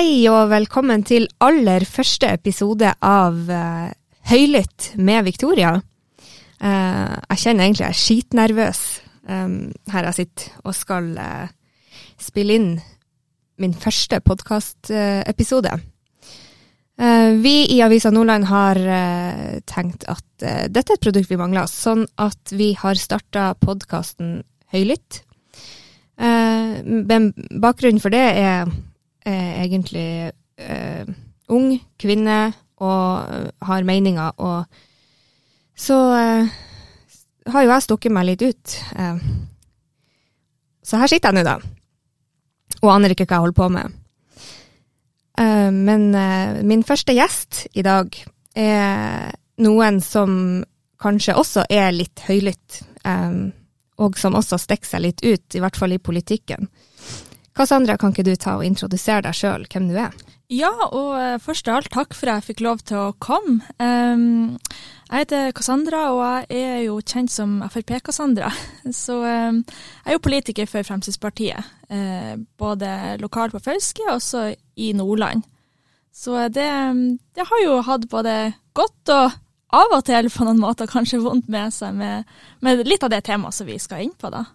Hei og velkommen til aller første episode av uh, Høylytt med Victoria. Uh, jeg kjenner egentlig jeg er skitnervøs um, her jeg sitter og skal uh, spille inn min første podkastepisode. vi i Avisa Nordland har tenkt at dette er et produkt vi mangler, sånn at vi har starta podkasten Høylytt. bakgrunnen for det er er egentlig eh, ung, kvinne og eh, har meninger. Og så eh, har jo jeg stukket meg litt ut. Eh, så her sitter jeg nå, da. Og aner ikke hva jeg holder på med. Eh, men eh, min første gjest i dag er noen som kanskje også er litt høylytt. og som også stikker seg litt ut, i hvert fall i politikken. Cassandra, kan ikke du ta og introdusere deg sjøl, hvem du er? Ja, og uh, først av alt takk for at jeg fikk lov til å komme. Um, jeg heter Cassandra, og jeg er jo kjent som Frp-Cassandra. Så um, jeg er jo politiker for Fremskrittspartiet, uh, både lokalt på Fauske og også i Nordland. Så det, det, har jo hatt både godt og av og til på noen måter kanskje vondt med seg med, med litt av det temaet som vi skal inn på, da.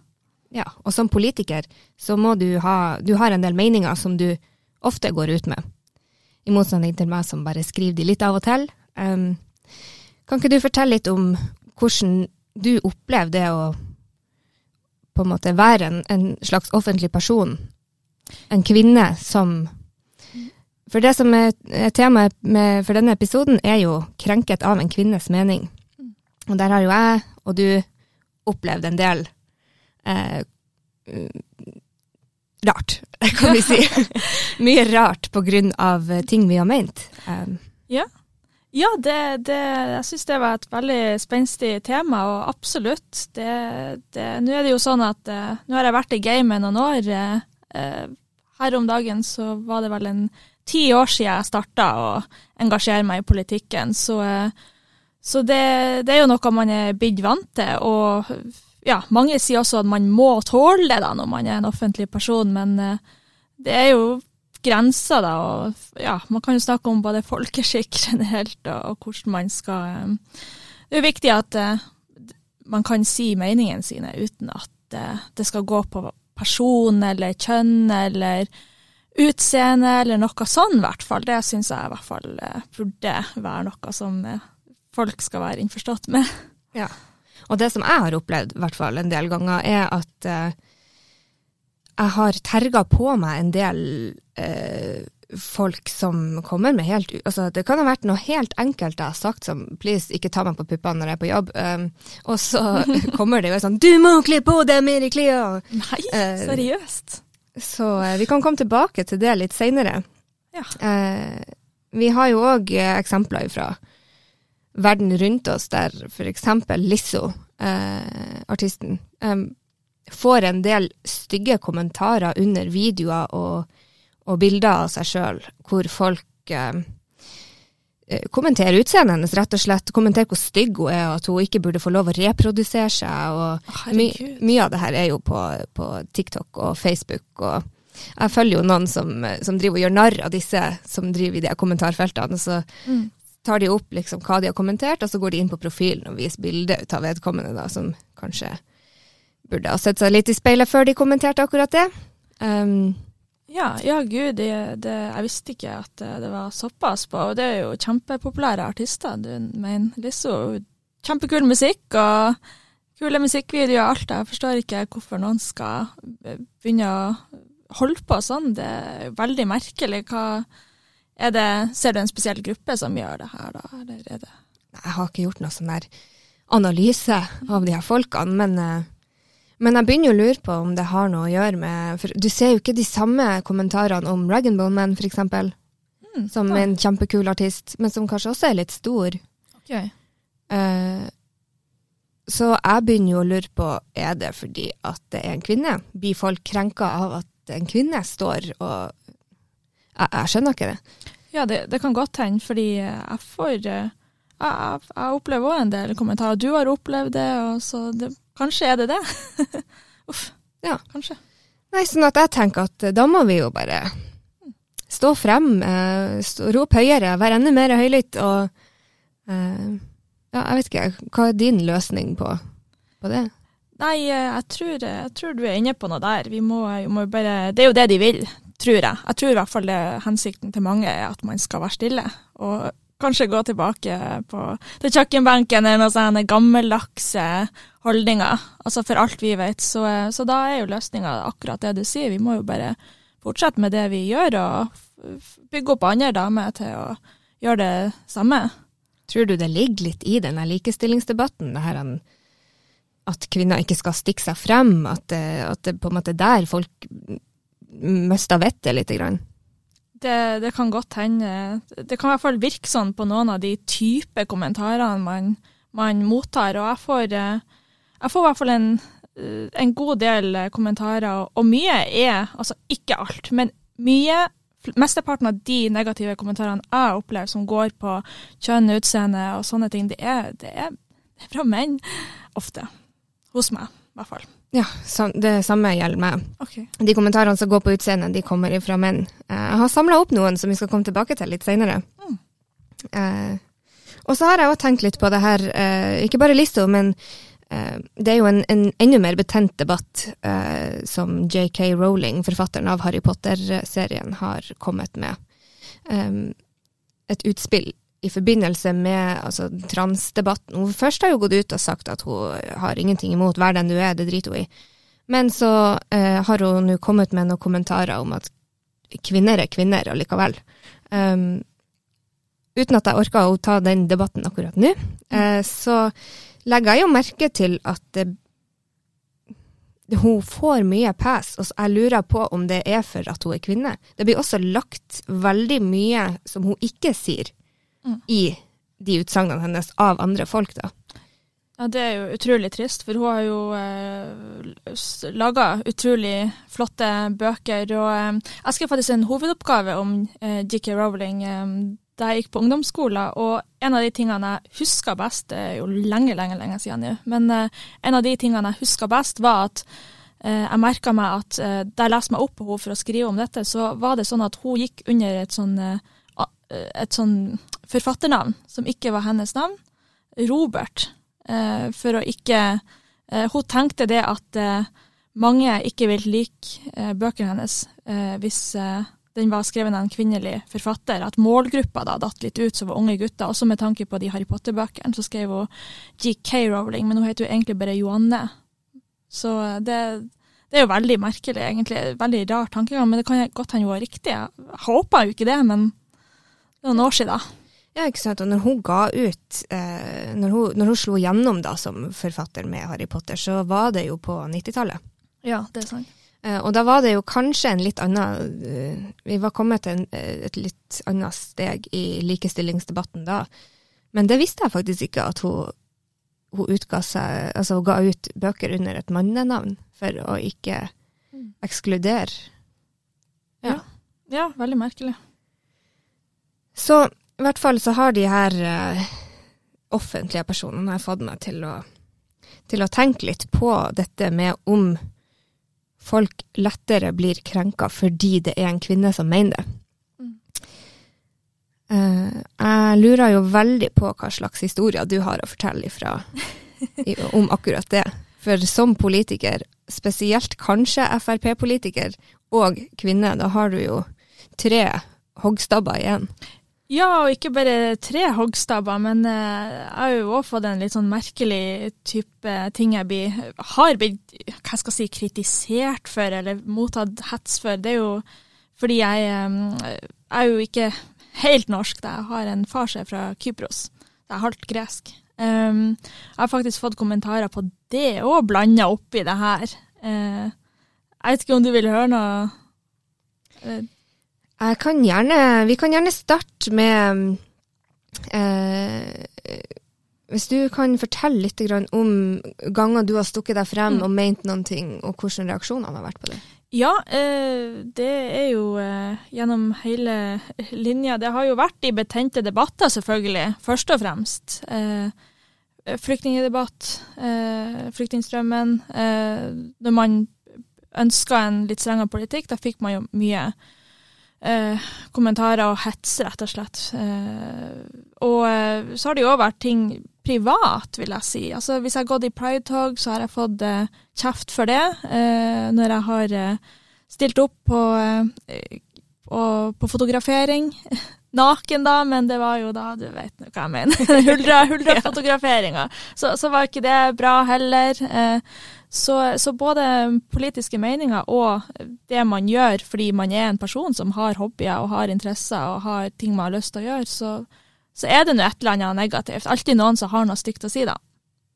Ja, og som politiker så må du ha Du har en del meninger som du ofte går ut med. I motsetning til meg som bare skriver de litt av og til. Um, kan ikke du fortelle litt om hvordan du opplever det å på en måte være en, en slags offentlig person? En kvinne som For det som er, temaet for denne episoden, er jo krenket av en kvinnes mening. Og der har jo jeg og du opplevd en del eh, rart, kan vi si. Mye rart på grunn av ting vi har ment. Um, ja. Ja, det, det, jeg syns det var et veldig spenstig tema, og absolutt. Det, det, nå er det jo sånn at uh, nå har jeg vært i gamet noen år. Uh, her om dagen så var det vel en ti år siden jeg starta å engasjere meg i politikken, så, uh, så det, det, er jo noe man er blitt vant til. Og ja, mange sier også at man må tåle det da, når man er en offentlig person, men uh, det er jo grenser, da. Og ja, man kan jo snakke om både folkeskikk generelt, og, og hvordan man skal um, Det er jo viktig at uh, man kan si meningene sine uten at det skal gå på person eller kjønn eller utseende eller noe sånn, i hvert fall. Det syns jeg i hvert fall burde være noe som folk skal være innforstått med. Ja. Og det som jeg har opplevd, i hvert fall en del ganger, er at uh, jeg har terga på meg en del uh, folk som kommer med helt altså Det kan ha vært noe helt enkelt jeg har sagt som 'please, ikke ta meg på puppene når jeg er på jobb', um, og så kommer det jo sånn 'du må kle på deg mer i klær'. Nei, uh, seriøst? Så vi kan komme tilbake til det litt seinere. Ja. vi har jo òg eksempler ifra verden rundt oss, der f.eks. Lisso, eh, artisten, eh, får en del stygge kommentarer under videoer og, og bilder av seg sjøl, hvor folk eh, kommenterer utseendet hennes, rett og slett. Kommenterer hvor stygg hun er, og at hun ikke burde få lov å reprodusere seg. og my, Mye av det her er jo på, på TikTok og Facebook. og jeg følger jo noen som, som driver og gjør narr av disse som driver i de kommentarfeltene. Så mm tar de opp liksom hva de har kommentert, og så går de inn på profilen og viser bilde ut av vedkommende, da, som kanskje burde ha sett seg litt i speilet før de kommenterte akkurat det. Um, ja, ja, gud, det, det, jeg visste ikke at det, det, var såpass på. Og det er jo kjempepopulære artister. Du mener Lisso. kjempekul musikk og kule musikkvideoer og alt. Jeg forstår ikke hvorfor noen skal begynne å holde på sånn. Det er veldig merkelig. hva det, ser du en spesiell gruppe som gjør det her, da? Eller er det Jeg har ikke gjort noe sånn der analyse av de her folkene, men, eh, men jeg begynner å lure på om det har noe å gjøre med For du ser jo ikke de samme kommentarene om Rag Man, eksempel. Mm, som ja. en kjempekul artist, men som kanskje også er litt stor. Okay. Uh, så jeg begynner jo å lure på, er det fordi at det er en kvinne? Blir folk krenka av at en kvinne står og jeg, jeg skjønner ikke det. Ja, det, det kan godt hende, fordi jeg får jeg, jeg, jeg opplever òg en del kommentarer. Du har opplevd det, og så det, kanskje er det det. Uff. Ja. Kanskje. Nei, sånn at jeg tenker at da må vi jo bare stå frem, uh, stå, rop høyere, være enda mer høylytt og uh, Ja, jeg vet ikke, hva er din løsning på, på det? Nei, jeg tror, jeg tror, du er inne på noe der. Vi må, vi må bare Det er jo det de vil, tror jeg. Jeg tror i hvert fall det hensikten til mange er at man skal være stille. Og kanskje gå tilbake på, til kjøkkenbenken eller noen sånne gammeldagse holdninger. Altså for alt vi vet. Så, så da er jo løsninga akkurat det du sier. Vi må jo bare fortsette med det vi gjør, og bygge opp andre damer til å gjøre det samme. Tror du det ligger litt i denne likestillingsdebatten, det her at kvinner ikke skal stikke seg frem, at, at det på en måte der folk mister vettet lite grann? Det, det, kan godt hende. Det kan i hvert fall virke sånn på noen av de type kommentarene man, man mottar. Og jeg får, eh, jeg får, i hvert fall en, eh, en god del kommentarer, og mye er, altså ikke alt, men mye Mesteparten av de negative kommentarene jeg opplever som går på kjønn, utseende og sånne ting, det er, det er fra menn ofte. Hos meg, i hvert fall. Ja, det samme gjelder meg. Okay. De kommentarene som går på utseendet, de kommer ifra menn. Eh, jeg har samla opp noen som vi skal komme tilbake til litt seinere. Mm. Eh, og så har jeg òg tenkt litt på det her, eh, ikke bare Listo, men eh, det er jo en, en, enda mer betent debatt eh, som JK Rowling, forfatteren av Harry Potter-serien, har kommet med. Eh, et utspill i forbindelse med altså, transdebatten. Hun først har jo gått ut og sagt at hun har ingenting imot 'vær den du er', det driter hun i. Men så eh, har hun nå kommet med noen kommentarer om at kvinner er kvinner allikevel. Um, uten at jeg orker å ta den debatten akkurat nå, eh, så legger jeg jo merke til at det, hun får mye pass, og jeg lurer på om det er for at hun er kvinne. Det blir også lagt veldig mye som hun ikke sier mm. i de utsagnene hennes av andre folk, da. Ja, Det er jo utrolig trist, for hun har jo eh, laga utrolig flotte bøker. Og eh, jeg skrev faktisk en hovedoppgave om eh, J.K. Rowling eh, da jeg gikk på ungdomsskolen. Og en av de tingene jeg husker best, det er jo lenge, lenge, lenge siden nå, men eh, en av de tingene jeg husker best, var at eh, jeg merka meg at eh, da jeg leste meg opp på henne for å skrive om dette, så var det sånn at hun gikk under et sånn et sånn forfatternavn som ikke var hennes navn, Robert, eh, for å ikke eh, Hun tenkte det at eh, mange ikke vil like bøkene hennes hvis den var skrevet av en kvinnelig forfatter, at målgruppa da datt litt ut, som var unge gutter. Også med tanke på de Harry Potter-bøkene, så skrev hun GK Rowling, men hun heter jo egentlig bare Johanne. Så det, det er jo veldig merkelig, egentlig. Veldig rar tankegang, men det kan godt hende hun var riktig. Jeg håper jo ikke det, men noen år siden. Ja, ikke sant. Og når hun ga ut, eh, når, hun, når, hun, slo gjennom da som forfatter med Harry Potter, så var det jo på 90-tallet. Ja, det er sant. Eh, og da var det jo kanskje en litt annen eh, Vi var kommet til en, eh, et litt annet steg i likestillingsdebatten da. Men det visste jeg faktisk ikke, at hun, hun seg Altså hun ga ut bøker under et mannenavn for å ikke ekskludere. ekskludere. Ja. ja, veldig merkelig. Så i hvert fall så har de her uh, offentlige personene fått meg til å, til å tenke litt på dette med om folk lettere blir krenka fordi det er en kvinne som mener det. Uh, jeg lurer jo veldig på hva slags historier du har å fortelle ifra, i, om akkurat det. For som politiker, spesielt kanskje Frp-politiker og kvinne, da har du jo tre hoggstabber igjen. Ja, og ikke bare tre hoggstabber, men uh, jeg har jo òg fått en litt sånn merkelig type ting jeg blir, har blitt hva skal jeg si, kritisert for, eller mottatt hets for. Det er jo fordi jeg, um, jeg er jo ikke helt norsk, da. jeg har en far som er fra Kypros. Det er halvt gresk. Um, jeg har faktisk fått kommentarer på det òg, blanda oppi det her. Uh, jeg vet ikke om du vil høre noe? Uh, kan gjerne, vi kan gjerne starte med eh, Hvis du kan fortelle litt om ganger du har stukket deg frem mm. og ment noen ting, og hvordan reaksjonene har vært på det? Ja, eh, det er jo eh, gjennom hele linja. Det har jo vært i betente debatter, selvfølgelig, først og fremst. Eh, flyktningdebatt, eh, flyktningstrømmen. Eh, når man ønska en litt strengere politikk, da fikk man jo mye eh, kommentarer og hets, rett og slett. Eh, og eh, så har det jo òg vært ting privat, vil jeg si. Altså Hvis jeg har gått i pridetog, så har jeg fått eh, kjeft for det. Eh, når jeg har stilt opp på, på, på fotografering. Naken, da, men det var jo da, du vet nå hva jeg mener. Huldra, huldra Så, så, var ikke det bra heller. Så, så, både politiske meninger og det man gjør fordi man er en person som har hobbyer og har interesser og har ting man har lyst til å gjøre, så, så er det nå et eller annet negativt. Alltid noen som har noe stygt å si, da.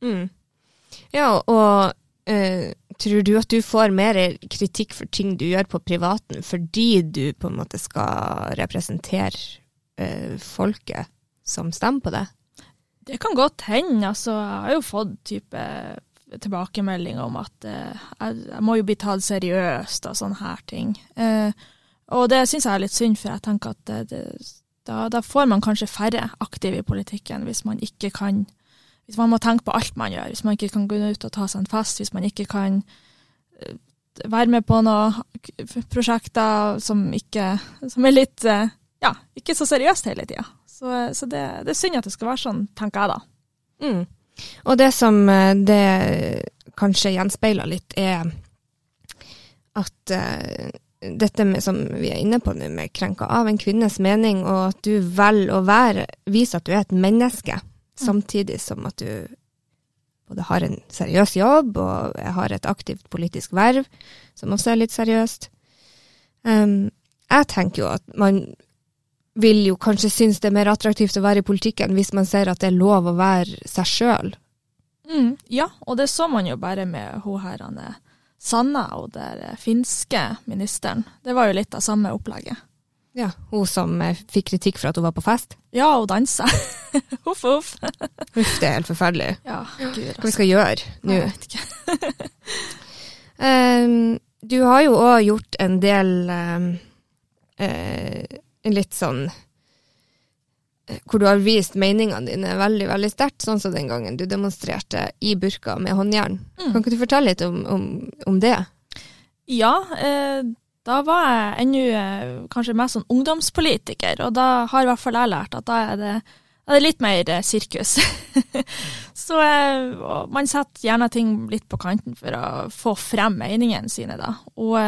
Mm. Ja, og øh, tror du at du får mer kritikk for ting du gjør på privaten fordi du på en måte skal representere øh, folket som stemmer på det? Det kan godt hende. Altså, jeg har jo fått type tilbakemeldinger om at eh, jeg, må jo bli tatt seriøst og sånne her ting. Eh, og det syns jeg er litt synd, for jeg tenker at det, det, da, da, får man kanskje færre aktive i politikken hvis man ikke kan Hvis man må tenke på alt man gjør, hvis man ikke kan gå ut og ta seg en fest, hvis man ikke kan eh, være med på noen prosjekter som ikke Som er litt eh, Ja, ikke så seriøst hele tida. Så, så det, det, er synd at det skal være sånn, tenker jeg da. Mm. Og det som eh, det kanskje gjenspeiler litt, er at uh, dette med, som vi er inne på nå, med krenka av en kvinnes mening, og at du velger å være, viser at du er et menneske, mm. samtidig som at du både har en seriøs jobb og har et aktivt politisk verv, som også er litt seriøst. Um, jeg tenker jo at man vil jo kanskje synes det er mer attraktivt å være i politikken hvis man ser at det er lov å være seg sjøl. Mm, ja, og det så man jo bare med hun her Sanna og den finske ministeren. Det var jo litt av samme opplegget. Ja, Hun som eh, fikk kritikk for at hun var på fest? Ja, hun dansa. huff, huff. Huff, det er helt forferdelig. Ja, Gud, altså. Hva vi skal gjøre nå? Jeg vet ikke. um, du har jo òg gjort en del um, uh, litt sånn eh, hvor du har vist meningene dine veldig veldig sterkt, sånn som den gangen du demonstrerte i burka med håndjern. Mm. Kan ikke du fortelle litt om, om, om det? Ja, eh, da var jeg ennå eh, kanskje mest sånn ungdomspolitiker, og da har i hvert fall jeg lært at da er det, er det litt mer eh, sirkus. Så eh, man setter gjerne ting litt på kanten for å få frem meningene sine, da. Og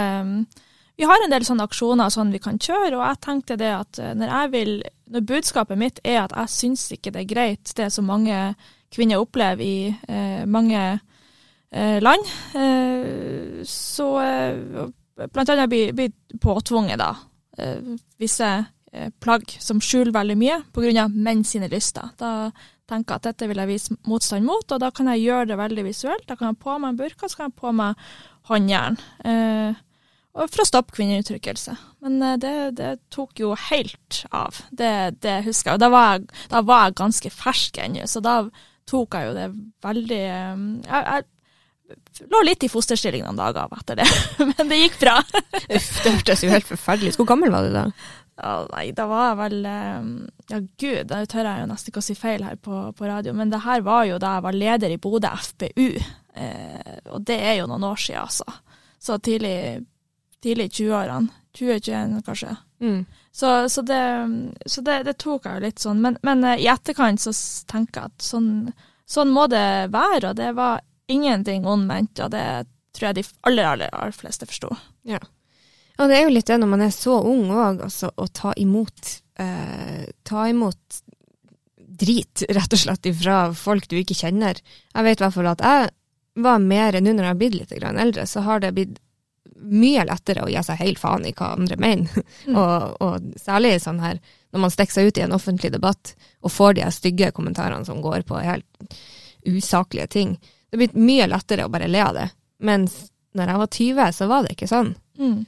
vi har en del sånne aksjoner sånn vi kan kjøre, og jeg tenkte det at eh, når vil Når budskapet mitt er at jeg syns ikke det er greit, det som mange kvinner opplever i eh, mange eh, land, eh, så eh, blant annet blir, bli påtvunget da eh, visse plagg som skjuler veldig mye pga. menn sine lyster. Da tenker jeg at dette vil jeg vise motstand mot, og da kan jeg gjøre det veldig visuelt. Da kan jeg på meg en burka, så kan jeg på meg håndjern. Eh, for å stoppe kvinneuttrykkelse. Men eh, det, det, tok jo helt av. Det, det husker jeg. Da var jeg, da var jeg ganske fersk ennå, så da tok jeg jo det veldig eh, jeg, jeg lå litt i fosterstilling noen dager av etter det, men det gikk bra. Uff, det hørtes jo helt forferdelig ut. Hvor gammel var du da? Ja, nei, da var jeg vel eh, Ja, gud, da tør jeg jo nesten ikke å si feil her på, på radio, men det her var jo da jeg var leder i Bodø FPU, eh, og det er jo noen år siden, altså. Så tidlig tidlig i 20-årene. 2021 kanskje. Mm. Så, så, det, så det, det, tok jeg jo litt sånn. Men, men, eh, i etterkant så tenker jeg at sånn, sånn, må det være, og det var ingenting ond ment, og det tror jeg de aller, aller, aller fleste forsto. Ja. Og det er jo litt det når man er så ung òg, altså å ta imot eh, Ta imot drit, rett og slett, fra folk du ikke kjenner. Jeg vet i hvert fall at jeg var mer, nå når jeg har blitt litt eldre, så har det blitt mye lettere å gi seg helt faen i hva andre mener. Mm. og, og, særlig sånn her når man stikker seg ut i en offentlig debatt og får de stygge kommentarene som går på helt usaklige ting. Det er blitt mye lettere å bare le av det. Mens når jeg var 20, så var det ikke sånn. Mm.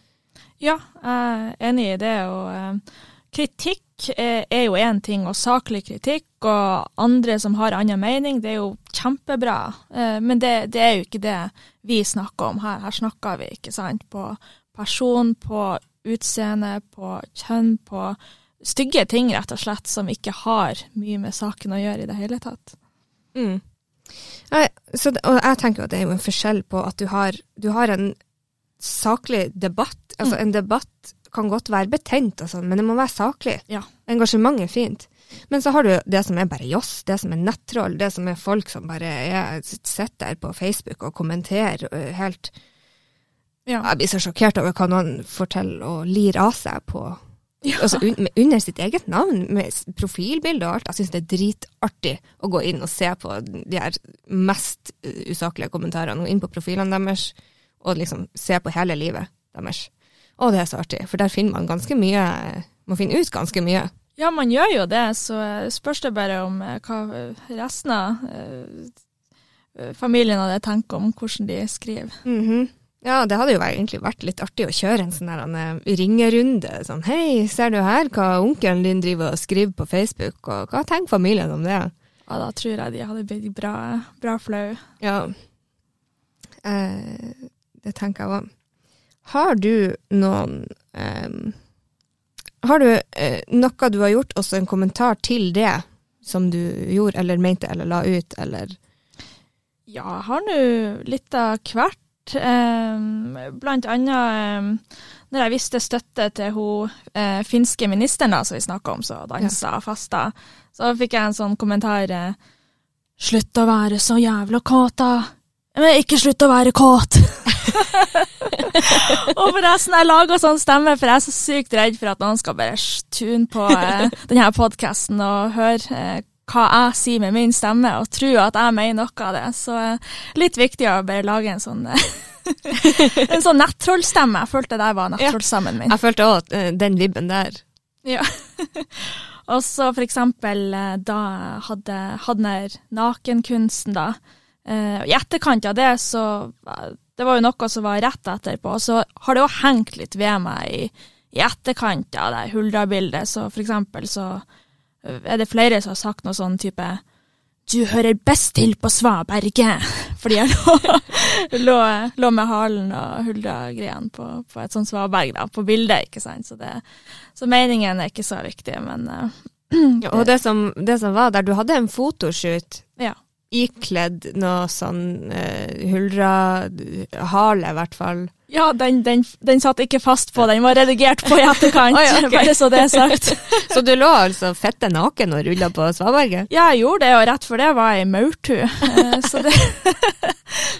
Ja, jeg er enig i det. Og uh, kritikk er, er jo én ting, og saklig kritikk og andre som har annen mening, det er jo kjempebra. Uh, men det, det, er jo ikke det vi snakker om her. Her snakker vi ikke sant, på person, på utseende, på kjønn, på stygge ting, rett og slett, som ikke har mye med saken å gjøre i det hele tatt. Mm. Jeg, det, og jeg tenker at det er jo en forskjell på at du har, du har en saklig debatt. Altså mm. en debatt kan godt være betent, sånn, men det må være saklig. Ja. Engasjement er fint. Men så har du det som er bare joss, det som er nettroll, det som er folk som bare er, sitter der på Facebook og kommenterer helt Ja. Jeg blir så sjokkert over hva noen forteller og lir av seg på Ja. altså, un, under sitt eget navn, med profilbilde og alt. Jeg syns det er dritartig å gå inn og se på de her mest usaklige kommentarene, og inn på profilene deres, og liksom se på hele livet deres. Og det er så artig, for der finner man ganske mye Man finner ut ganske mye. Ja, man gjør jo det, så eh, spørs det bare om eh, hva eh, resten av familien hadde tenkt om hvordan de skriver. Mhm. Ja, det hadde jo egentlig vært litt artig å kjøre en sånn der, ringerunde. Sånn hei, ser du her hva onkelen din driver og skriver på Facebook, og hva tenker familien om det? Ja, da tror jeg de hadde blitt bra, bra flau. Ja. Eh, det tenker jeg òg. Har du noen um, Har du uh, noe du har gjort, også en kommentar til det som du gjorde, eller mente, eller la ut, eller Ja, jeg har nå litt av hvert. Um, blant annet um, når jeg viste støtte til hun uh, finske ministeren da, som vi snakka om, som dansa og fasta, så fikk jeg en sånn kommentar eh, Slutt å være så jævla kåt, da. Men ikke slutt å være kåt. og forresten, jeg lager sånn stemme, for jeg er så sykt redd for at noen skal bare tune på eh, denne podkasten og høre eh, hva jeg sier med min stemme, og tro at jeg mener noe av det. Så eh, litt viktig å bare lage en sånn eh, en sånn nettrollstemme. Jeg følte det var nettrollstemmen min. Jeg følte òg den vibben der. Ja. og så for eksempel eh, da hadde, hadde nakenkunsten, da. Eh, I etterkant av det, så eh, Det var jo noe som var rett etterpå. Og så har det jo hengt litt ved meg i, i etterkant av det Huldra-bildet. Så for eksempel så eh, er det flere som har sagt noe sånn type du hører best til på Svaberget, fordi jeg lå, lå, lå med halen og Huldra-greiene på, på et sånt svaberg da, på bildet, ikke sant. Så, det, så meningen er ikke så viktig, men uh, Ja, og det som, det som var der, du hadde en fotoshoot ja. Ikledd noe sånn uh, Huldra-hale, i hvert fall. Ja, den, den, den satt ikke fast på, den var redigert på i etterkant, Oi, okay. bare så det er sagt. Så du lå altså fette naken og rulla på svaberget? Ja, jeg gjorde det, og rett for det var jeg maurtue. Eh, Så det,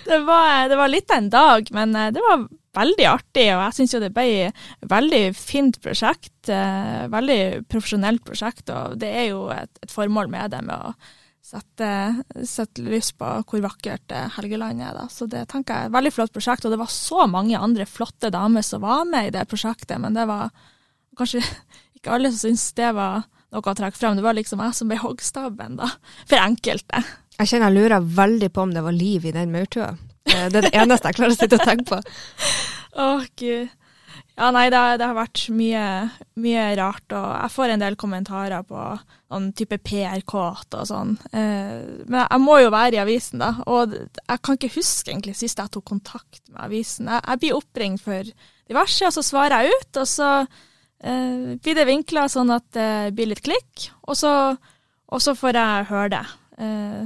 det, var, det var litt av en dag, men eh, det var veldig artig, og jeg syns jo det ble et veldig fint prosjekt. eh, Veldig profesjonelt prosjekt, og det er jo et, et formål med det, med å sette, sette lys på hvor vakkert eh, Helgeland er. Da. Så det tenker jeg er et veldig flott prosjekt, og det var så mange andre flotte damer som var med i det prosjektet, men det var kanskje ikke alle som syntes det var noe å trekke frem. Det var liksom jeg som ble hoggstabben, da, for enkelte. Jeg kjenner jeg lurer veldig på om det var liv i den maurtua. Eh, Det er det eneste jeg klarer å sitte og tenke på. Å, gud. Ja, nei, det, det har vært mye, mye rart, og jeg får en del kommentarer på sånn type PR-kåt og sånn. Eh, men jeg må jo være i avisen, da, og jeg kan ikke huske egentlig sist jeg tok kontakt med avisen. Jeg, jeg blir oppringt for diverse, og så svarer jeg ut, og så eh, blir det vinkla sånn at det blir litt klikk, og så, og så får jeg høre det. Eh,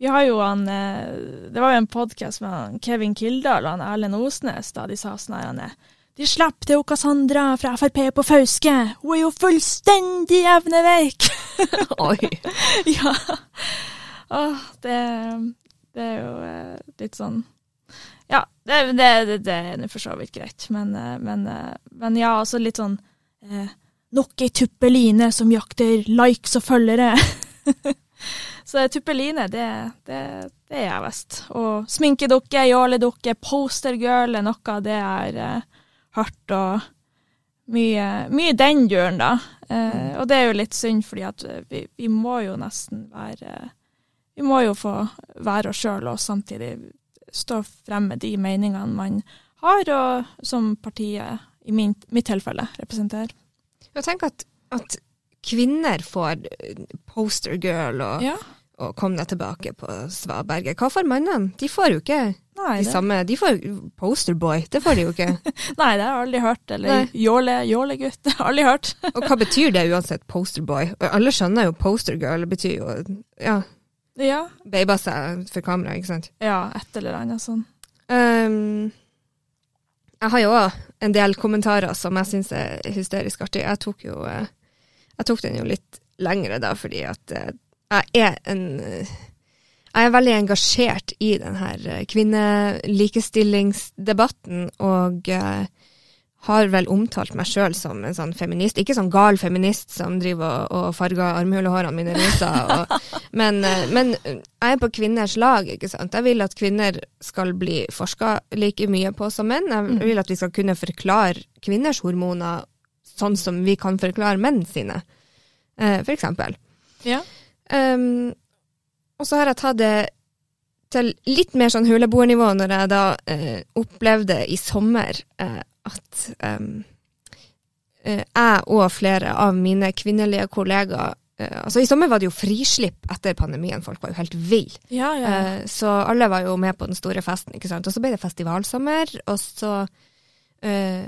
vi har jo han, eh, Det var jo en podkast med Kevin Kildahl og han Erlend Osnes da de sa sånn her er, De slapp til Cassandra fra Frp på Fauske, hun er jo fullstendig evneveik! Oi. ja. Åh, det, det er jo eh, litt sånn Ja, det, det, det, er for så vidt greit, men, eh, men, eh, men ja, altså litt sånn eh, Nok ei tuppeline som jakter likes og følgere. Så tuppeline, det, det, det er jeg visst. Og sminkedukke, jåledukke, postergirl er noe av det jeg har eh, hørt, og mye, mye den duren, da. Eh, og det er jo litt synd, fordi at vi, vi må jo nesten være Vi må jo få være oss sjøl, og samtidig stå frem med de meningene man har, og som partiet, i min, mitt tilfelle, representerer. Jeg tenker at, at kvinner får eh, poster girl og, Ja. og kom deg tilbake på Svaberget. Hva får mennene? De får jo ikke Nei, de det, samme De får posterboy, det får de jo ikke. nei, det har jeg aldri hørt. Eller jåle, jålegutt, det har jeg aldri hørt. Og hva betyr det uansett, posterboy? Alle skjønner jo postergirl, det betyr jo ja, Ja, baba seg for kamera, ikke sant. ja et eller annet sånn. Um, jeg har jo òg en del kommentarer som jeg syns er hysterisk artig. Jeg tok jo eh, jeg tok den jo litt lengre da, fordi at eh, jeg er en jeg er veldig engasjert i denne kvinnelikestillingsdebatten, og uh, har vel omtalt meg sjøl som en sånn feminist. Ikke sånn gal feminist som driver og, og farger armhulehårene mine rosa. Men, uh, men, jeg er på kvinners lag, ikke sant. Jeg vil at kvinner skal bli forska like mye på som menn. Jeg mm. vil at vi skal kunne forklare kvinners hormoner sånn som vi kan forklare menn sine, for eksempel. Ja. Um, og så har jeg tatt det til litt mer sånn huleboernivå når jeg da eh, opplevde i sommer eh, at eh, jeg og flere av mine kvinnelige kollegaer eh, Altså I sommer var det jo frislipp etter pandemien, folk var jo helt ville. Ja, ja. Eh, så alle var jo med på den store festen, ikke sant. Og så ble det festivalsommer, og så eh,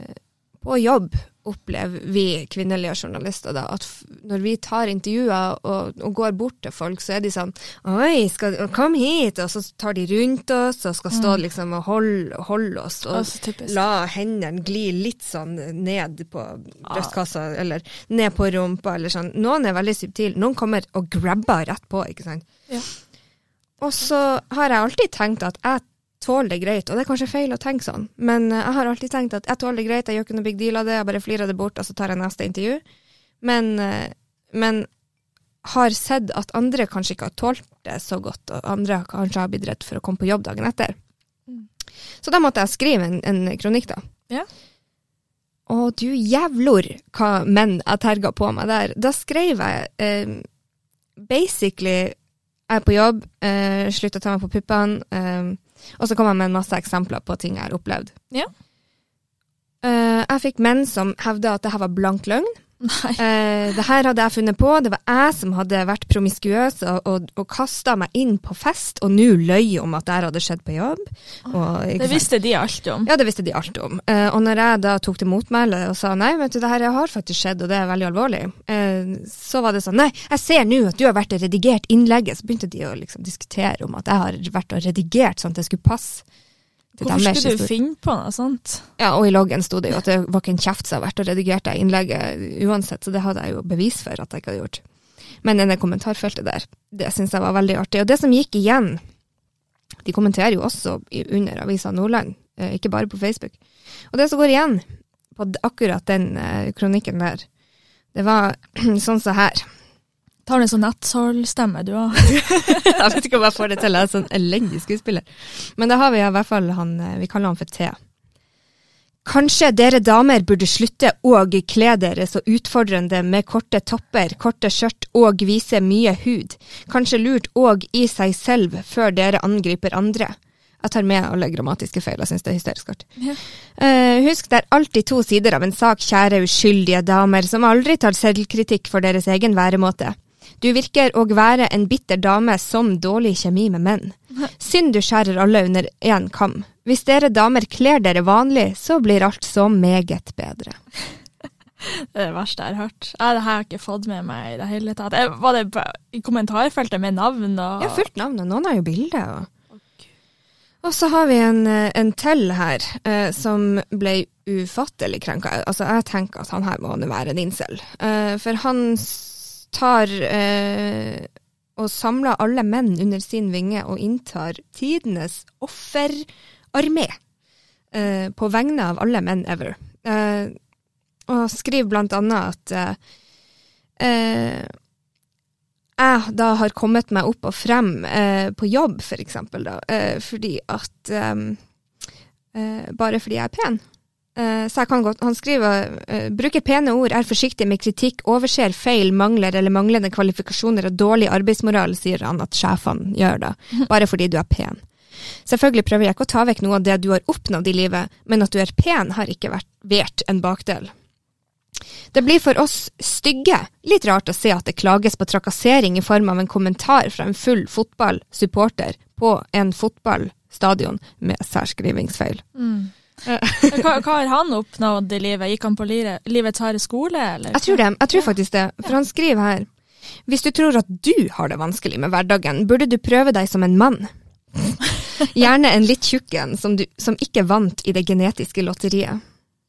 på jobb opplever vi kvinnelige journalister da, at når vi tar intervjuer og, og, går bort til folk, så er de sånn Oi, skal, kom hit! Og så tar de rundt oss og skal stå mm. liksom og holde, holde oss, og altså, la hendene gli litt sånn ned på brystkassa, ah. eller ned på rumpa, eller sånn. Noen er veldig subtile. Noen kommer og grabber rett på, ikke sant. Ja. Og så har jeg alltid tenkt at jeg tåler det greit, og det er kanskje feil å tenke sånn, men eh, jeg har alltid tenkt at jeg tåler det greit, jeg gjør ikke noe big deal av det, jeg bare flirer det bort, og så tar jeg neste intervju. Men, eh, men har sett at andre kanskje ikke har tålt det så godt, og andre kanskje har blitt redd for å komme på jobb dagen etter. Mm. Så da måtte jeg skrive en, en kronikk, da. Ja. Å, du jævlor hva menn jeg terga på meg der. Da skrev jeg eh, basically jeg er på jobb, eh, slutt å ta meg på puppene. Eh, og så kom jeg med en masse eksempler på ting jeg har opplevd. Ja. Eh, jeg fikk menn som hevda at det her var blank løgn. Uh, det her hadde jeg funnet på, det var jeg som hadde vært promiskuøs og, og, og kasta meg inn på fest, og nå løy om at det hadde skjedd på jobb. Og, det visste de alt om? Ja, det visste de alt om. Eh, og når jeg da tok til motmæle og sa nei, vet du, det her har faktisk skjedd, og det er veldig alvorlig, eh, så var det sånn nei, jeg ser nå at du har vært og redigert innlegget, så begynte de å liksom diskutere om at jeg har vært og redigert sånn at det skulle passe. Hvorfor skulle du finne på noe sånt? Ja, og i loggen sto det jo at det var ikke en kjeft som hadde vært og redigert det innlegget uansett, så det hadde jeg jo bevis for at jeg ikke hadde gjort. Men denne kommentarfeltet der, det syns jeg var veldig artig. Og det som gikk igjen, de kommenterer jo også under Avisa Nordland, eh, ikke bare på Facebook. Og det som går igjen på akkurat den eh, kronikken der, det var sånn som så her. Tar du en sånn nettsalstemme, du òg? jeg vet ikke om jeg får det til, jeg er sånn elendig skuespiller. Men da har vi i hvert fall han eh, Vi kaller han for T. Kanskje dere damer burde slutte å kle dere så utfordrende med korte topper, korte skjørt og vise mye hud. Kanskje lurt òg i seg selv før dere angriper andre. Jeg tar med alle grammatiske feil, jeg syns det er hysterisk artig. Ja. Uh, husk, det er alltid to sider av en sak, kjære uskyldige damer, som aldri tar selvkritikk for deres egen væremåte. Du virker å være en bitter dame som dårlig kjemi med menn. Synd du skjærer alle under én kam. Hvis dere damer kler dere vanlig, så blir alt så meget bedre. Det er det verste jeg har hørt. Ja, det har jeg ikke fått med meg i det hele tatt. Var det i kommentarfeltet med navn og Ja, fullt navn, og noen har jo bilde. Og... og så har vi en, en til her, eh, som ble ufattelig krenka. Altså, jeg tenker at han her må være en incel. Eh, for hans tar eh, og samler alle menn under sin vinge og inntar tidenes offerarmé eh, på vegne av alle menn ever. Eh, og skriver blant annet at eh, eh, jeg da har kommet meg opp og frem eh, på jobb, for eksempel, da, fordi at Bare fordi jeg er pen. Uh, så jeg kan godt, Han skriver uh, bruker pene ord, er forsiktig med kritikk, overser feil, mangler eller manglende kvalifikasjoner og dårlig arbeidsmoral, sier han at sjefene gjør da, bare fordi du er pen. Selvfølgelig prøver jeg ikke å ta vekk noe av det du har oppnådd i livet, men at du er pen har ikke vært vært en bakdel. Det blir for oss stygge litt rart å se at det klages på trakassering i form av en kommentar fra en full fotballsupporter på en fotballstadion med særskrivingsfeil. Mm. Hva, hva, har han oppnådd i livet? Gikk han på livets harde skole, eller? Jeg tror det. Jeg tror faktisk det. For han skriver her Hvis du tror at du har det vanskelig med hverdagen, burde du prøve deg som en mann. Gjerne en litt tjukk en, som, som ikke vant i det genetiske lotteriet.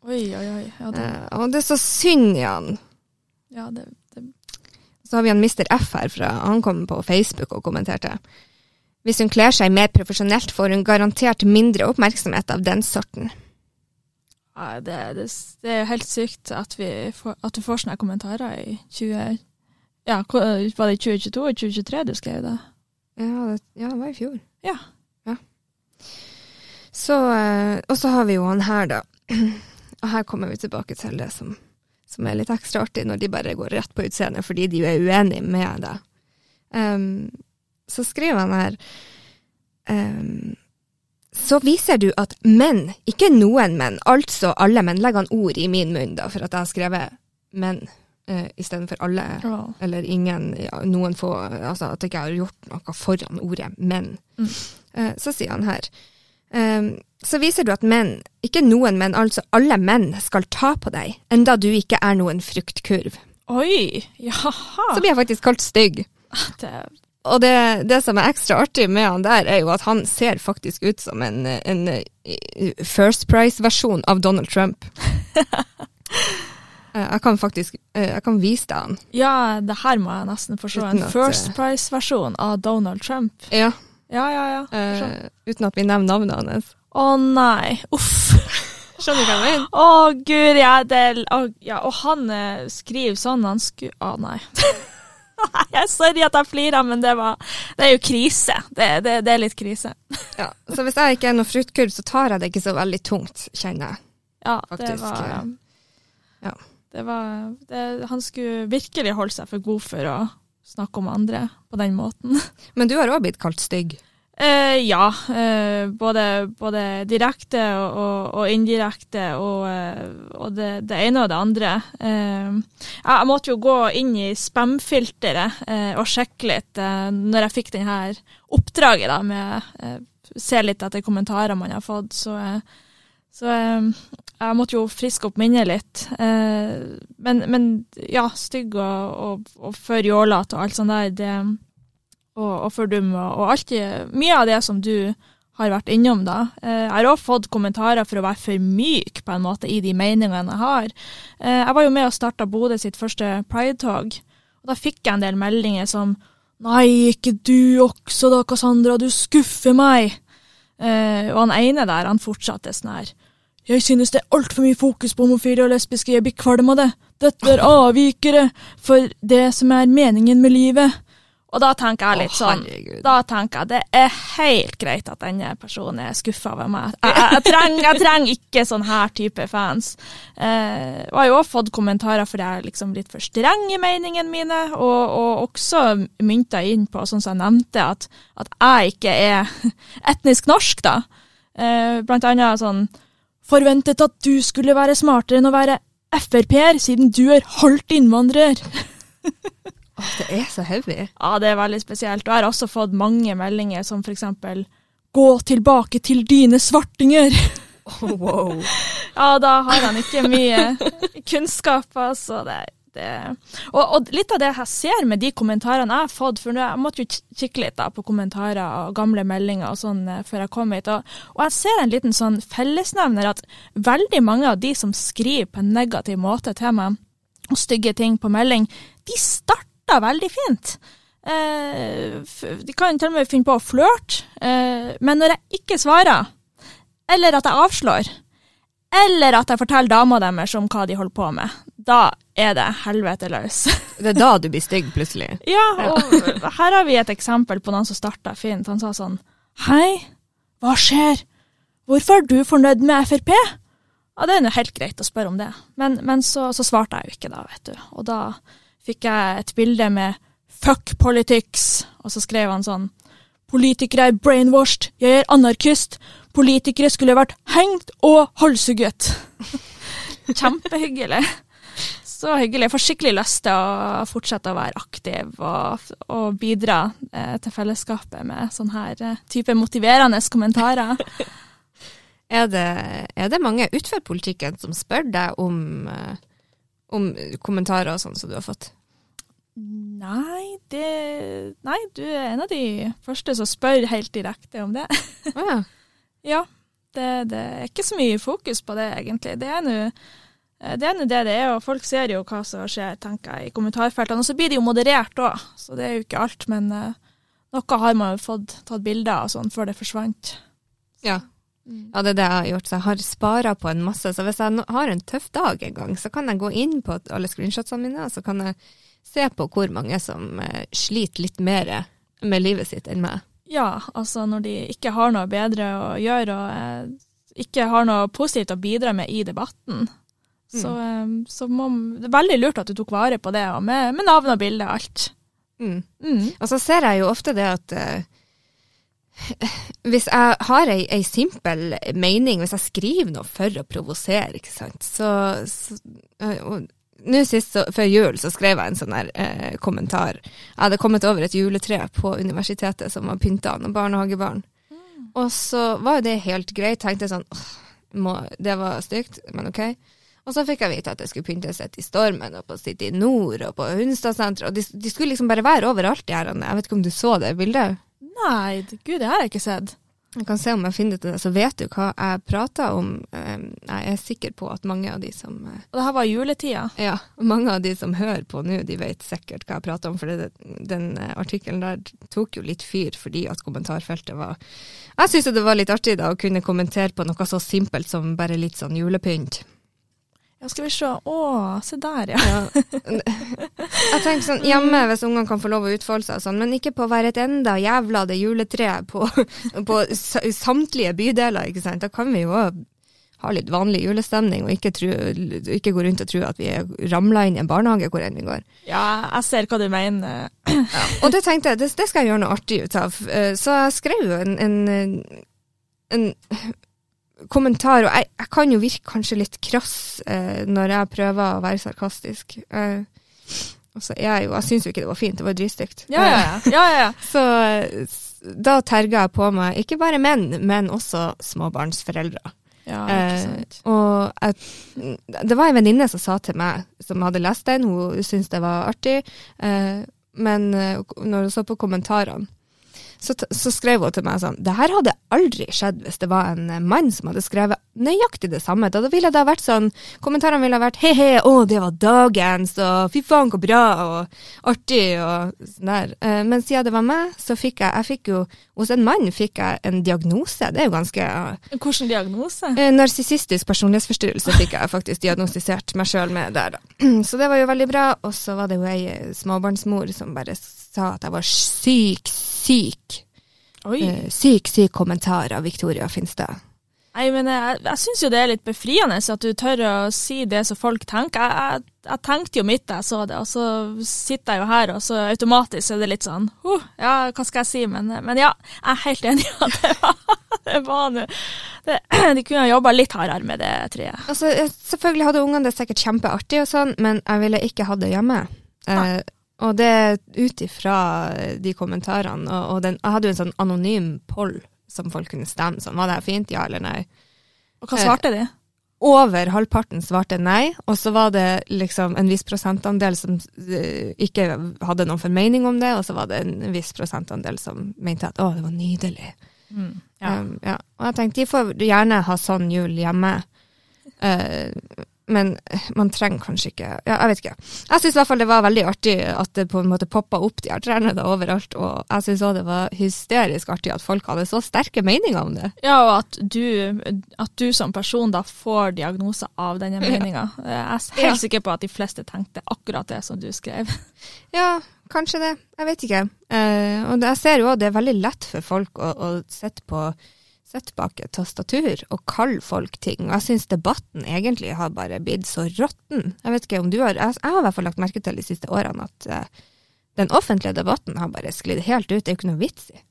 Oi, oi, oi. Ja, det, Eh, og det er så synd i han. ja, det, det Så har vi han Mr. F her fra, han kom på Facebook og kommenterte. Hvis hun kler seg mer profesjonelt, får hun garantert mindre oppmerksomhet av den sorten. Det, det, det er helt sykt at, vi får, at du får sånne kommentarer i 20... Ja, var det i 2022 og 2023 du skrev det? Ja, det, ja, det var i fjor. Ja. Ja. Så, eh, og så har vi jo han her, da. Og her kommer vi tilbake til det som, som er litt ekstra artig, når de bare går rett på utseendet fordi de er uenige med deg. Um, så skriver han her ehm, Så viser du at menn, ikke noen menn, altså alle menn, legger han ord i min munn, da, for at jeg har skrevet menn eh, istedenfor alle eller ingen, ja, noen få, altså at jeg ikke har gjort noe foran ordet menn. Mm. Eh, så sier han her, ehm, så viser du at menn, ikke noen menn, altså alle menn skal ta på deg, enda du ikke er noen fruktkurv. Oi! Jaha! Så blir jeg faktisk kalt stygg. Det, Og det, det som er ekstra artig med han der, er jo at han ser faktisk ut som en, en eh, First Price-versjon av Donald Trump. Eh, jeg kan faktisk eh, jeg kan vise deg han. ja, det her må jeg nesten forstå. En First Price-versjon av Donald Trump. Ja, Ja, ja, ja. Eh, uten at vi nevner navnet hans. Å nei, uff. Skjønner du hva jeg mener? Å gud, ja, det, oh, ja, og han eh, skriver sånn, han skulle Å nei. Nei, jeg sorry at jeg flirer, men det, var, det er jo krise. Det, det, det er litt krise. Ja, så hvis jeg ikke er noe fruktkurv, så tar jeg det ikke så veldig tungt, kjenner jeg. Ja, det Faktisk, var ja. Det var det, Han skulle virkelig holde seg for god for å snakke om andre på den måten. Men du har òg blitt kalt stygg. Eh, ja, eh, både, både direkte og, og, og indirekte, og, eh, og det, det ene og det andre. Eh, jeg måtte jo gå inn i spam-filteret og sjekke litt når jeg fikk denne oppdraget da, med se litt etter kommentarer man har fått. Så, så jeg måtte jo friske opp minnet litt. Men, men ja, stygg og, og, og for jålete og alt sånt der, det og, og for og, alt mye av det som du har vært innom, da. Eh, jeg har også fått kommentarer for å være for myk på en måte i de meningene jeg har. Eh, jeg var jo med og starta Bodø sitt første Pride-tog, og da fikk jeg en del meldinger som Nei, ikke du også da, Cassandra, du skuffer meg. Eh, og han ene der, han fortsatte sånn her. Jeg synes det er altfor mye fokus på homofile og lesbiske, jeg blir kvalm av det. Dette er avvikere for det som er meningen med livet. Og da tenker jeg litt sånn herregud. Da tenker jeg det er helt greit at denne personen er skuffa over meg. Jeg, jeg, jeg, trenger, jeg trenger ikke sånn her type fans. Eh, og jeg har jo også fått kommentarer fordi jeg er liksom litt for streng i meningene mine, og, og også mynta inn på, sånn som jeg nevnte, at, at jeg ikke er etnisk norsk, da. Eh, blant annet sånn Forventet at du skulle være smartere enn å være Frp-er, siden du er halvt innvandrer. Åh, det er så heavy. Ja, det er veldig spesielt. Og jeg har også fått mange meldinger som eksempel Gå tilbake til dine svartinger. wow. Ja, da har han ikke mye kunnskap, altså. Det, det. Og, og litt av det jeg ser med de kommentarene jeg har fått, for jeg måtte jo kikke litt da, på kommentarer og gamle meldinger og sånn eh, før jeg kom hit, og, og jeg ser en liten sånn fellesnevner at veldig mange av de som skriver på en negativ måte til meg, og stygge ting på melding, de starter veldig fint. Eh, de kan til og med finne på å flørte, eh, men når jeg ikke svarer, eller at jeg avslår, eller at jeg forteller dama deres om hva de holder på med, da er det helvete løs. Det er da du blir stygg, plutselig. ja, og her har vi et eksempel på noen som starta fint. Han sa sånn Hei, hva skjer? Hvorfor er du fornøyd med Frp? Ja, det er jo helt greit å spørre om det, men, men så, så svarte jeg jo ikke da, vet du. Og da fikk jeg et bilde med 'fuck politics', og så skrev han sånn Politikere er brainwashed, jeg er anarkist. Politikere skulle vært hengt og halshugget. Kjempehyggelig. Så hyggelig. Jeg får skikkelig lyst til å fortsette å være aktiv og, og bidra eh, til fellesskapet med sånn her eh, type motiverende kommentarer. Er det, er det mange utenfor politikken som spør deg om, eh, om kommentarer og sånn som du har fått? Nei, det Nei, du er en av de første som spør helt direkte om det. Oh, ja. Ja, det, det er ikke så mye fokus på det, egentlig. Det er nå eh, det er det det er, og folk ser jo hva som skjer, tenker jeg, i kommentarfeltene. Og så blir det jo moderert òg, så det er jo ikke alt. Men uh, noe har man jo fått tatt bilder av sånn før det forsvant. Ja. Ja, det er det jeg har gjort. Så jeg har spara på en masse. Så hvis jeg har en tøff dag en gang, så kan jeg gå inn på alle screenshotsene mine, og så kan jeg se på hvor mange som eh, sliter litt mer med livet sitt enn meg. Ja, altså når de ikke har noe bedre å gjøre, og eh, ikke har noe positivt å bidra med i debatten, så, eh, så må, det er veldig lurt at du tok vare på det, med, med navn og bilde og alt. Mm. Mm. Og så ser jeg jo ofte det at hvis jeg har ei, ei simpel mening, hvis jeg skriver noe for å provosere, ikke sant, så, så eh, og Nå sist, så, før jul, så skrev jeg en sånn her eh, kommentar. Jeg hadde kommet over et juletre på universitetet som var pynta av noen barnehagebarn. Og så var jo det helt greit. Tenkte sånn åh, må, Det var stygt, men OK. Og så fikk jeg vite at det skulle pyntes et i Stormen og på City Nord og på Hunstadsenteret. Og de, de skulle liksom bare være overalt, de her. Jeg vet ikke om du så det bildet? Nei, gud, det har jeg ikke sett. Jeg kan se om jeg finner det til det, så vet du hva jeg prater om. Eh, Jeg er sikker på at mange av de som eh, Og det her var juletida. ja, mange av de som hører på nå, de vet sikkert hva jeg prater om, for det, den eh, artikkelen der tok jo litt fyr fordi at kommentarfeltet var Jeg syns det var litt artig da å kunne kommentere på noe så simpelt som bare litt sånn julepynt. Ja, skal vi se. Å, se der, ja. Ja. Jeg tenker sånn hjemme hvis ungene kan få lov å utfolde seg og sånn, men ikke på å være et enda jævla det juletreet på, på samtlige bydeler, ikke sant. Da kan vi jo ha litt vanlig julestemning og ikke, tro, ikke gå rundt og tro at vi er ramla inn i en barnehage hvor enn vi går. Ja, jeg ser hva du mener. Og det tenkte jeg, det, det skal jeg gjøre noe artig ut av. Eh, Så jeg skrev jo en, en, en kommentar, og jeg, jeg kan jo virke kanskje litt krass eh, når jeg prøver å være sarkastisk. Eh, og så er jeg jo, jeg syns jo ikke det var fint, det var dritstygt. Ja, ja, ja. ja, ja, ja. Så eh, da terga jeg på meg ikke bare menn, men også småbarnsforeldre. ja ikke Eh, sant. og jeg, det var en venninne som sa til meg, som hadde lest den, hun syntes det var artig, eh, men eh, når hun så på kommentarene, så, så skrev hun til meg sånn Det her hadde aldri skjedd hvis det var en eh, mann som hadde skrevet nøyaktig det samme. Da, da ville det vært sånn Kommentarene ville vært he-he, å, det var dagens, og fy faen, hvor bra, og artig, og sånn der. Eh, men siden det var meg, så fikk jeg Jeg fikk jo Hos en mann fikk jeg en diagnose. Det er jo ganske Hvilken diagnose? Eh, Narsissistisk personlighetsforstyrrelse fikk jeg faktisk diagnostisert meg sjøl med der, da. Så det var jo veldig bra. Og så var det jo ei småbarnsmor som bare sa at jeg var syk, syk. Eh, syk, syk kommentar av Victoria Finstad. Nei, men jeg, jeg syns jo det er litt befriende at du tør å si det som folk tenker. Jeg, jeg, jeg tenkte jo mitt da jeg så det, og så sitter jeg jo her, og så automatisk er det litt sånn huh, Ja, hva skal jeg si? Men, men ja, jeg er helt enig i at det var det var nå det, De kunne ha jobba litt hardere med det tror jeg. Altså, eh, selvfølgelig hadde ungene det sikkert kjempeartig og sånn, men jeg ville ikke hatt det hjemme. Eh, og det ut ifra de kommentarene, og, og den, jeg hadde jo en sånn anonym poll som folk kunne stemme sånn, var det her fint, ja eller nei? Og hva svarte de? over halvparten svarte nei, og så var det liksom en viss prosentandel som eh, ikke hadde noen formening om det, og så var det en viss prosentandel som mente at å, det var nydelig. Mm, ja. Um, ja. Og jeg tenkte de får gjerne ha sånn jul hjemme, Eh, men man trenger kanskje ikke Ja, jeg vet ikke. Jeg syns i hvert fall det var veldig artig at det på en måte poppa opp de her trærne da overalt, og jeg syns òg det var hysterisk artig at folk hadde så sterke meninger om det. Ja, og at du, at du som person da får diagnoser av denne meninga. Jeg er helt Ja. sikker på at de fleste tenkte akkurat det som du skrev. Ja, kanskje det. Jeg vet ikke. Eh, og jeg ser jo òg det er veldig lett for folk å, å sitte på sitte bak et tastatur og kaller folk ting. Jeg syns debatten egentlig har bare blitt så råtten. Jeg vet ikke om du har Jeg, har i hvert fall lagt merke til de siste årene at eh, den offentlige debatten har bare sklidd helt ut. Det er jo ikke noe vits i.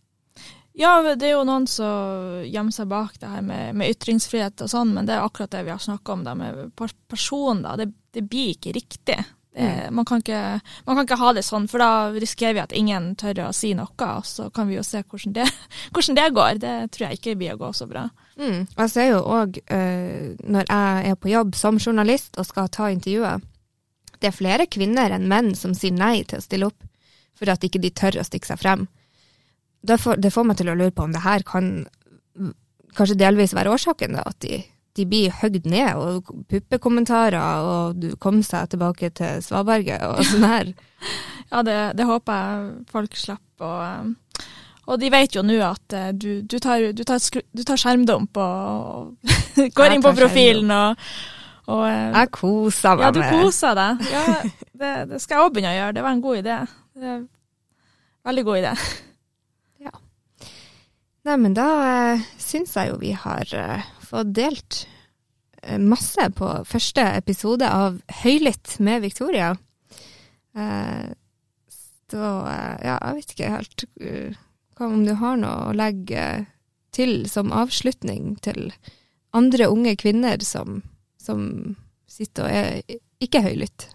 Ja, det er jo noen som gjemmer seg bak det her med, med ytringsfrihet og sånn, men det er akkurat det vi har snakka om da, med person. da. Det, det blir ikke riktig. Det, man, kan ikke, man kan ikke ha det sånn, for da risikerer vi at ingen tør å si noe, og så kan vi jo se hvordan det, hvordan det går. Det tror jeg ikke blir å gå så bra. Mm. Jeg ser jo òg, når jeg er på jobb som journalist og skal ta intervjuer, Det er flere kvinner enn menn som sier nei til å stille opp, for at ikke de tør å stikke seg frem. Det får, det får meg til å lure på om det her kan kanskje delvis være årsaken, da, at de, de blir høgd ned, og puppekommentarer, og du kom seg tilbake til svaberget og sånn her. ja, det, det, håper jeg folk slipper. Og, og de vet jo nå at eh, du, du, tar, du, tar, du, tar, skjermdump og, og går inn på profilen og, og eh, Jeg koser meg med Ja, du koser deg. Ja, det, det skal jeg òg begynne å gjøre. Det var en god idé. Det veldig god idé. Ja. Nei, men da eh, syns jeg jo vi har uh, fått delt uh, masse på første episode av Høylytt med Victoria. Uh, så ja, jeg vet ikke helt hva om du har noe å legge til som avslutning til andre unge kvinner som, som sitter og er ikke høylytt?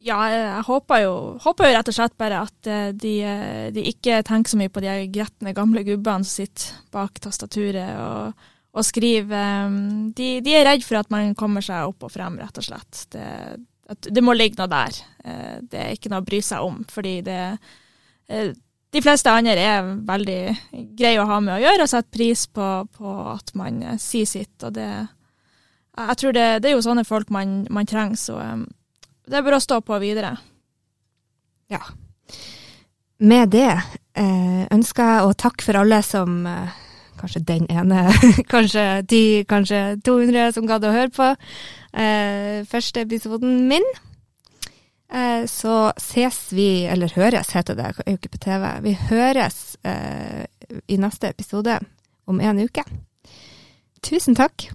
Ja, jeg håper jo, håper jo, rett og slett bare at eh, de, eh, de ikke tenker så mye på de gretne gamle gubbene som sitter bak tastaturet og, og skriver. Eh, de, de, er redd for at man kommer seg opp og frem, rett og slett. Det, det må ligge noe der. Det er ikke noe å bry seg om, fordi det De fleste andre er veldig greie å ha med å gjøre og setter pris på, på at man sier sitt. og det jeg tror det, det, er jo sånne folk man, man trenger, så det er bare å stå på videre. Ja. Med det eh, ønsker jeg å takke for alle som eh, Kanskje den ene, kanskje ti, kanskje 200 som gadd å høre på eh, første episoden min. Eh, så ses vi, eller høres heter det, er jo ikke på TV. Vi høres eh, i neste episode om en uke. Tusen takk.